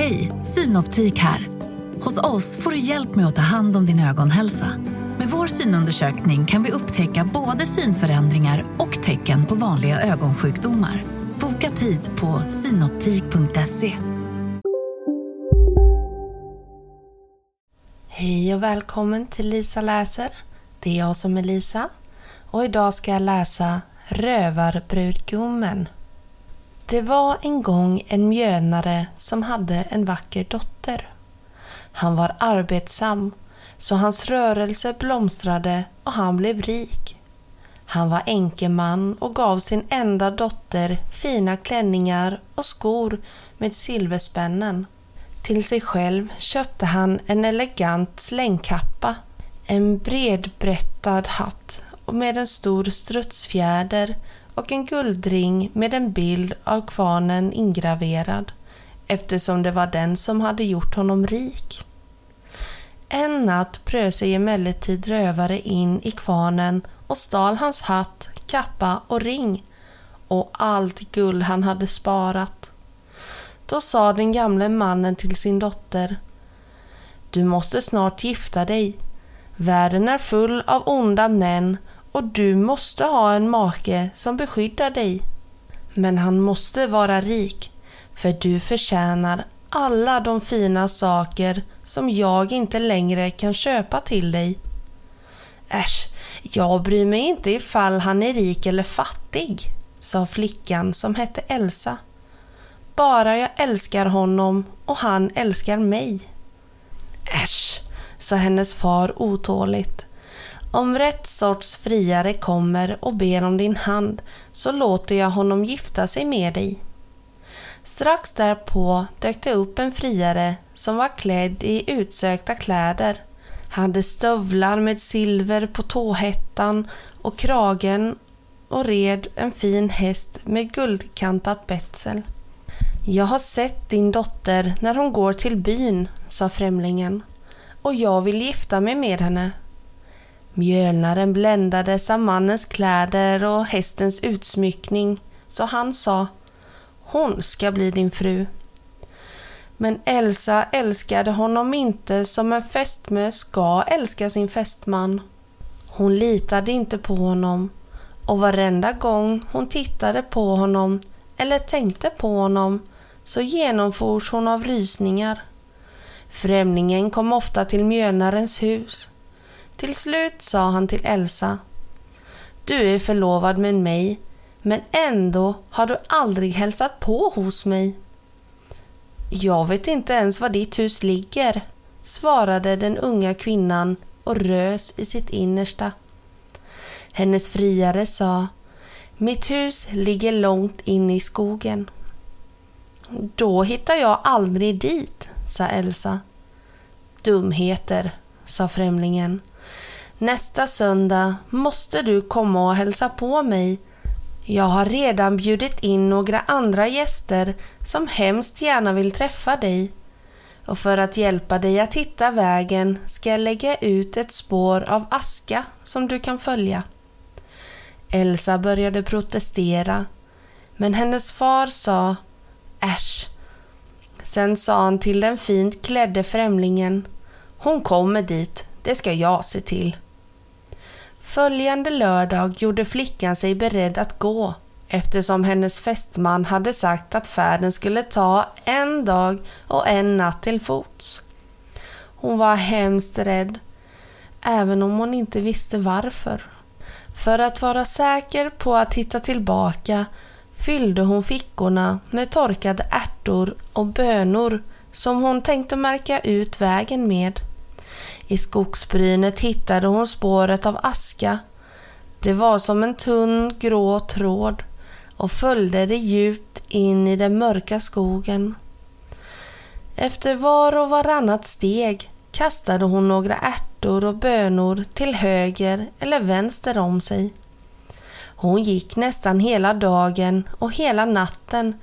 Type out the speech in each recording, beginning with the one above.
Hej, Synoptik här. Hos oss får du hjälp med att ta hand om din ögonhälsa. Med vår synundersökning kan vi upptäcka både synförändringar och tecken på vanliga ögonsjukdomar. Boka tid på synoptik.se. Hej och välkommen till Lisa läser. Det är jag som är Lisa och idag ska jag läsa Rövarbrudgummen. Det var en gång en mjölnare som hade en vacker dotter. Han var arbetsam så hans rörelse blomstrade och han blev rik. Han var enkeman och gav sin enda dotter fina klänningar och skor med silverspännen. Till sig själv köpte han en elegant slängkappa, en bredbrättad hatt med en stor strutsfjäder och en guldring med en bild av kvarnen ingraverad eftersom det var den som hade gjort honom rik. En natt bröt sig emellertid rövare in i kvarnen och stal hans hatt, kappa och ring och allt guld han hade sparat. Då sa den gamle mannen till sin dotter Du måste snart gifta dig. Världen är full av onda män och du måste ha en make som beskyddar dig. Men han måste vara rik, för du förtjänar alla de fina saker som jag inte längre kan köpa till dig. Äsch, jag bryr mig inte ifall han är rik eller fattig, sa flickan som hette Elsa. Bara jag älskar honom och han älskar mig. Äsch, sa hennes far otåligt. Om rätt sorts friare kommer och ber om din hand så låter jag honom gifta sig med dig. Strax därpå dök det upp en friare som var klädd i utsökta kläder, hade stövlar med silver på tåhättan och kragen och red en fin häst med guldkantat betsel. Jag har sett din dotter när hon går till byn, sa främlingen, och jag vill gifta mig med henne. Mjölnaren bländades av mannens kläder och hästens utsmyckning, så han sa Hon ska bli din fru. Men Elsa älskade honom inte som en fästmö ska älska sin fästman. Hon litade inte på honom och varenda gång hon tittade på honom eller tänkte på honom så genomfors hon av rysningar. Främlingen kom ofta till mjölnarens hus till slut sa han till Elsa. Du är förlovad med mig, men ändå har du aldrig hälsat på hos mig. Jag vet inte ens var ditt hus ligger, svarade den unga kvinnan och rös i sitt innersta. Hennes friare sa Mitt hus ligger långt in i skogen. Då hittar jag aldrig dit, sa Elsa. Dumheter, sa främlingen. Nästa söndag måste du komma och hälsa på mig. Jag har redan bjudit in några andra gäster som hemskt gärna vill träffa dig. Och för att hjälpa dig att hitta vägen ska jag lägga ut ett spår av aska som du kan följa. Elsa började protestera, men hennes far sa Äsch. Sen sa han till den fint klädde främlingen Hon kommer dit, det ska jag se till. Följande lördag gjorde flickan sig beredd att gå eftersom hennes fästman hade sagt att färden skulle ta en dag och en natt till fots. Hon var hemskt rädd, även om hon inte visste varför. För att vara säker på att hitta tillbaka fyllde hon fickorna med torkade ärtor och bönor som hon tänkte märka ut vägen med. I skogsbrynet hittade hon spåret av aska. Det var som en tunn grå tråd och följde det djupt in i den mörka skogen. Efter var och varannat steg kastade hon några ärtor och bönor till höger eller vänster om sig. Hon gick nästan hela dagen och hela natten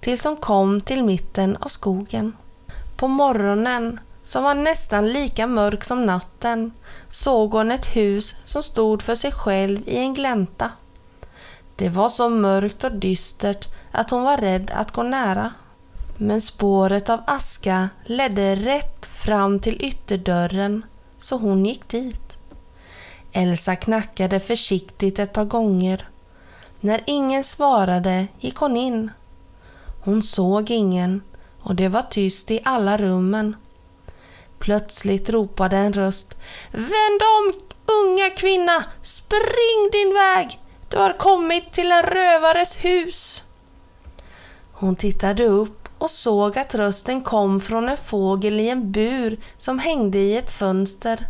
tills hon kom till mitten av skogen. På morgonen som var nästan lika mörk som natten, såg hon ett hus som stod för sig själv i en glänta. Det var så mörkt och dystert att hon var rädd att gå nära. Men spåret av aska ledde rätt fram till ytterdörren så hon gick dit. Elsa knackade försiktigt ett par gånger. När ingen svarade gick hon in. Hon såg ingen och det var tyst i alla rummen. Plötsligt ropade en röst Vänd om unga kvinna! Spring din väg! Du har kommit till en rövares hus. Hon tittade upp och såg att rösten kom från en fågel i en bur som hängde i ett fönster.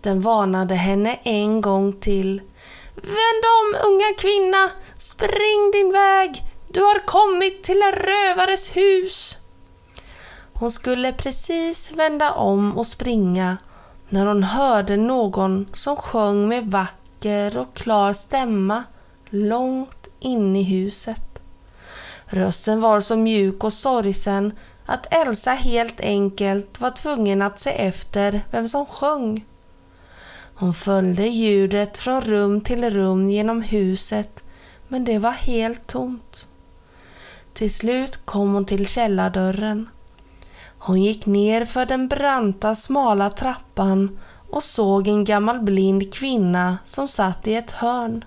Den varnade henne en gång till. Vänd om unga kvinna! Spring din väg! Du har kommit till en rövares hus. Hon skulle precis vända om och springa när hon hörde någon som sjöng med vacker och klar stämma långt in i huset. Rösten var så mjuk och sorgsen att Elsa helt enkelt var tvungen att se efter vem som sjöng. Hon följde ljudet från rum till rum genom huset men det var helt tomt. Till slut kom hon till källardörren. Hon gick ner för den branta smala trappan och såg en gammal blind kvinna som satt i ett hörn.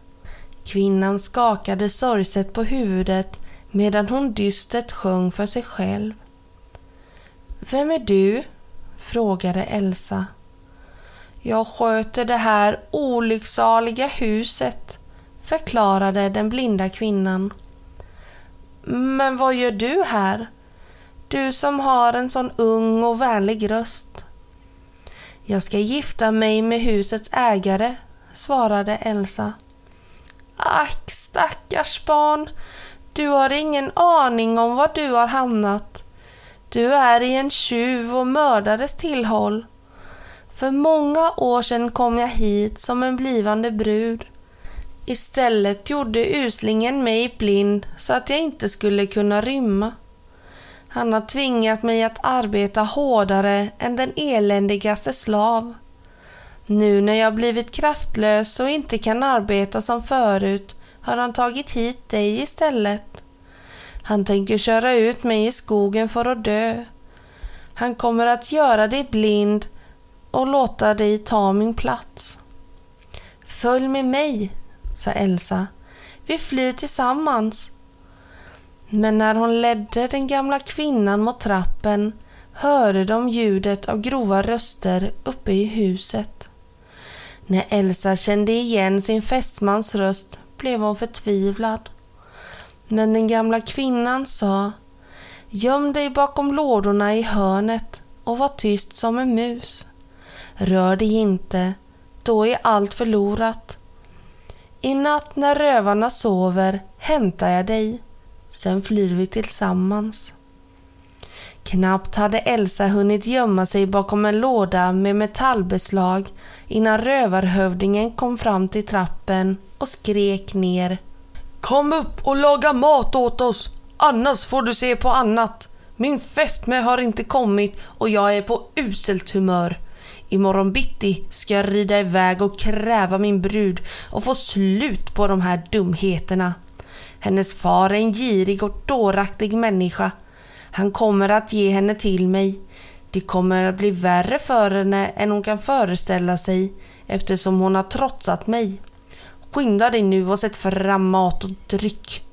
Kvinnan skakade sorgset på huvudet medan hon dystert sjöng för sig själv. Vem är du? frågade Elsa. Jag sköter det här olycksaliga huset, förklarade den blinda kvinnan. Men vad gör du här? Du som har en sån ung och vänlig röst. Jag ska gifta mig med husets ägare, svarade Elsa. Ack, stackars barn. Du har ingen aning om var du har hamnat. Du är i en tjuv och mördares tillhåll. För många år sedan kom jag hit som en blivande brud. Istället gjorde uslingen mig blind så att jag inte skulle kunna rymma. Han har tvingat mig att arbeta hårdare än den eländigaste slav. Nu när jag blivit kraftlös och inte kan arbeta som förut har han tagit hit dig istället. Han tänker köra ut mig i skogen för att dö. Han kommer att göra dig blind och låta dig ta min plats. Följ med mig, sa Elsa. Vi flyr tillsammans. Men när hon ledde den gamla kvinnan mot trappen hörde de ljudet av grova röster uppe i huset. När Elsa kände igen sin fästmans röst blev hon förtvivlad. Men den gamla kvinnan sa Göm dig bakom lådorna i hörnet och var tyst som en mus. Rör dig inte, då är allt förlorat. I natt när rövarna sover hämtar jag dig, sen flyr vi tillsammans. Knappt hade Elsa hunnit gömma sig bakom en låda med metallbeslag innan rövarhövdingen kom fram till trappen och skrek ner. Kom upp och laga mat åt oss, annars får du se på annat. Min fästmö har inte kommit och jag är på uselt humör. Imorgon bitti ska jag rida iväg och kräva min brud och få slut på de här dumheterna. Hennes far är en girig och dåraktig människa. Han kommer att ge henne till mig. Det kommer att bli värre för henne än hon kan föreställa sig eftersom hon har trotsat mig. Skynda dig nu och sätt fram mat och dryck.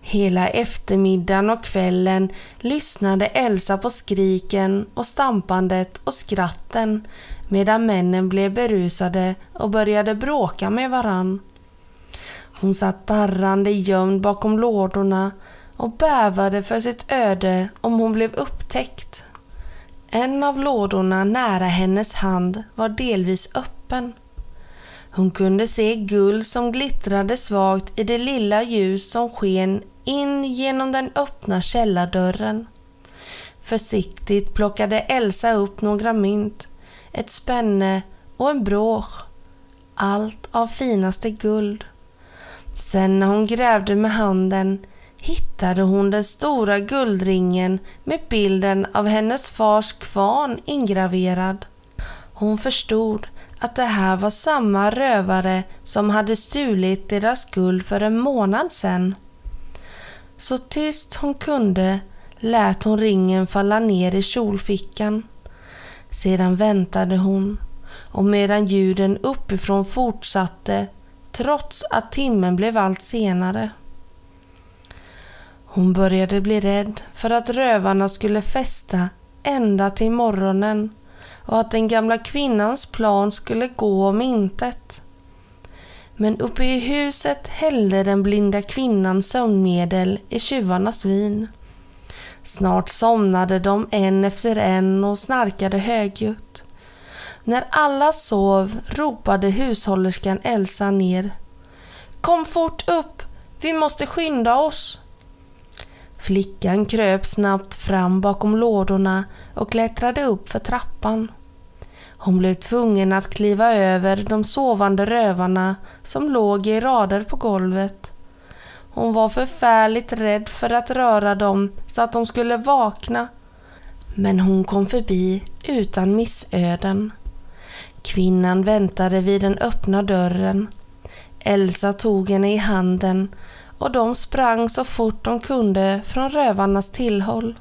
Hela eftermiddagen och kvällen lyssnade Elsa på skriken och stampandet och skratten medan männen blev berusade och började bråka med varann. Hon satt darrande gömd bakom lådorna och bävade för sitt öde om hon blev upptäckt. En av lådorna nära hennes hand var delvis öppen. Hon kunde se guld som glittrade svagt i det lilla ljus som sken in genom den öppna källardörren. Försiktigt plockade Elsa upp några mynt, ett spänne och en brås. Allt av finaste guld. Sen när hon grävde med handen hittade hon den stora guldringen med bilden av hennes fars kvarn ingraverad. Hon förstod att det här var samma rövare som hade stulit deras guld för en månad sedan. Så tyst hon kunde lät hon ringen falla ner i kjolfickan. Sedan väntade hon och medan ljuden uppifrån fortsatte trots att timmen blev allt senare. Hon började bli rädd för att rövarna skulle festa ända till morgonen och att den gamla kvinnans plan skulle gå om intet. Men uppe i huset hällde den blinda kvinnan sömnmedel i tjuvarnas vin. Snart somnade de en efter en och snarkade högljutt. När alla sov ropade hushållerskan Elsa ner. Kom fort upp! Vi måste skynda oss! Flickan kröp snabbt fram bakom lådorna och klättrade upp för trappan. Hon blev tvungen att kliva över de sovande rövarna som låg i rader på golvet. Hon var förfärligt rädd för att röra dem så att de skulle vakna. Men hon kom förbi utan missöden. Kvinnan väntade vid den öppna dörren. Elsa tog henne i handen och de sprang så fort de kunde från rövarnas tillhåll.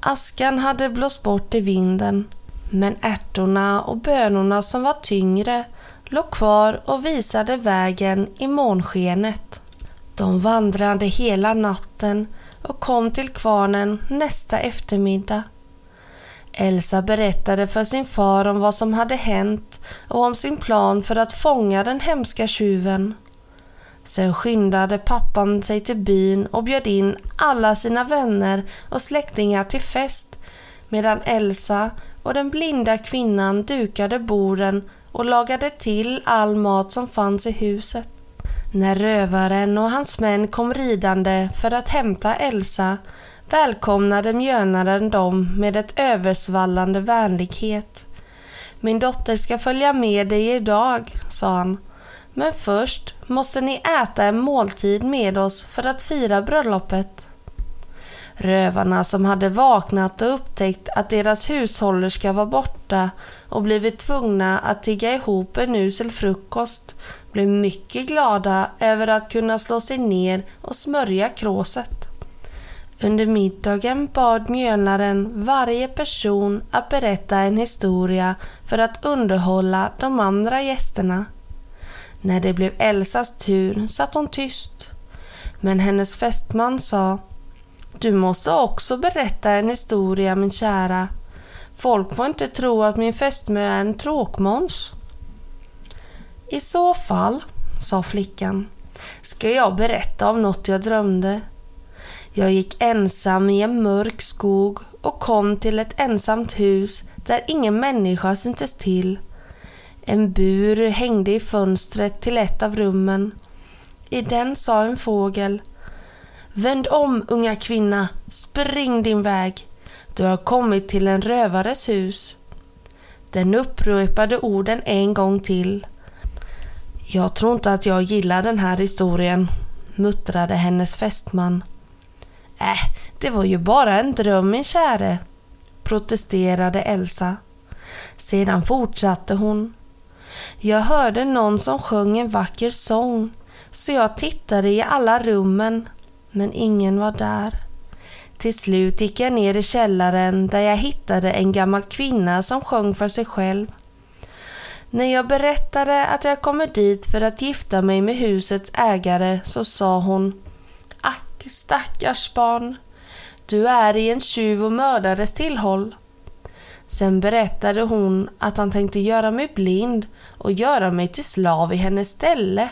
Askan hade blåst bort i vinden men ärtorna och bönorna som var tyngre låg kvar och visade vägen i månskenet. De vandrade hela natten och kom till kvarnen nästa eftermiddag. Elsa berättade för sin far om vad som hade hänt och om sin plan för att fånga den hemska tjuven. Sen skyndade pappan sig till byn och bjöd in alla sina vänner och släktingar till fest medan Elsa och den blinda kvinnan dukade borden och lagade till all mat som fanns i huset. När rövaren och hans män kom ridande för att hämta Elsa välkomnade mjönaren dem med ett översvallande vänlighet. Min dotter ska följa med dig idag, sa han. Men först måste ni äta en måltid med oss för att fira bröllopet. Rövarna som hade vaknat och upptäckt att deras hushållerska var borta och blivit tvungna att tigga ihop en usel frukost blev mycket glada över att kunna slå sig ner och smörja kråset. Under middagen bad mjölnaren varje person att berätta en historia för att underhålla de andra gästerna. När det blev Elsas tur satt hon tyst. Men hennes fästman sa Du måste också berätta en historia min kära. Folk får inte tro att min fästmö är en tråkmåns. I så fall, sa flickan, ska jag berätta om något jag drömde. Jag gick ensam i en mörk skog och kom till ett ensamt hus där ingen människa syntes till. En bur hängde i fönstret till ett av rummen. I den sa en fågel Vänd om unga kvinna, spring din väg. Du har kommit till en rövares hus. Den upprepade orden en gång till. Jag tror inte att jag gillar den här historien, muttrade hennes fästman. Äh, det var ju bara en dröm min käre, protesterade Elsa. Sedan fortsatte hon. Jag hörde någon som sjöng en vacker sång, så jag tittade i alla rummen, men ingen var där. Till slut gick jag ner i källaren där jag hittade en gammal kvinna som sjöng för sig själv. När jag berättade att jag kommit dit för att gifta mig med husets ägare så sa hon Ack stackars barn, du är i en tjuv och mördares tillhåll. Sen berättade hon att han tänkte göra mig blind och göra mig till slav i hennes ställe.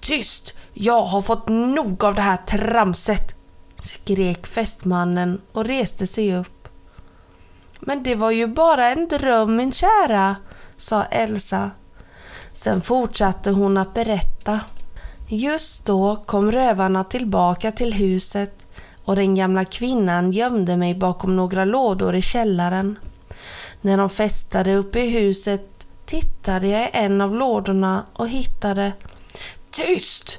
Tyst! Jag har fått nog av det här tramset! skrek fästmannen och reste sig upp. Men det var ju bara en dröm min kära, sa Elsa. Sen fortsatte hon att berätta. Just då kom rövarna tillbaka till huset och den gamla kvinnan gömde mig bakom några lådor i källaren. När de festade uppe i huset tittade jag i en av lådorna och hittade Tyst!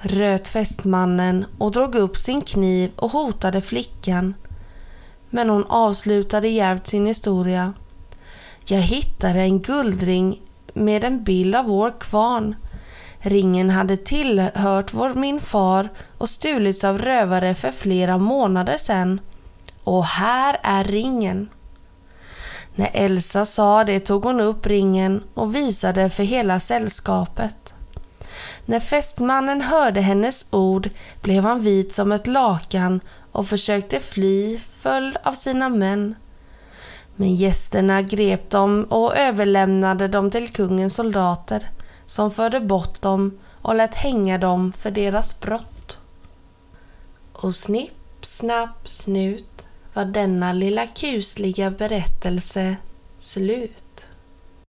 röt fästmannen och drog upp sin kniv och hotade flickan. Men hon avslutade djärvt sin historia. Jag hittade en guldring med en bild av vår kvarn. Ringen hade tillhört vår min far och stulits av rövare för flera månader sedan. Och här är ringen. När Elsa sa det tog hon upp ringen och visade för hela sällskapet. När fästmannen hörde hennes ord blev han vit som ett lakan och försökte fly följd av sina män. Men gästerna grep dem och överlämnade dem till kungens soldater som förde bort dem och lät hänga dem för deras brott. Och snipp, snapp, snut var denna lilla kusliga berättelse slut.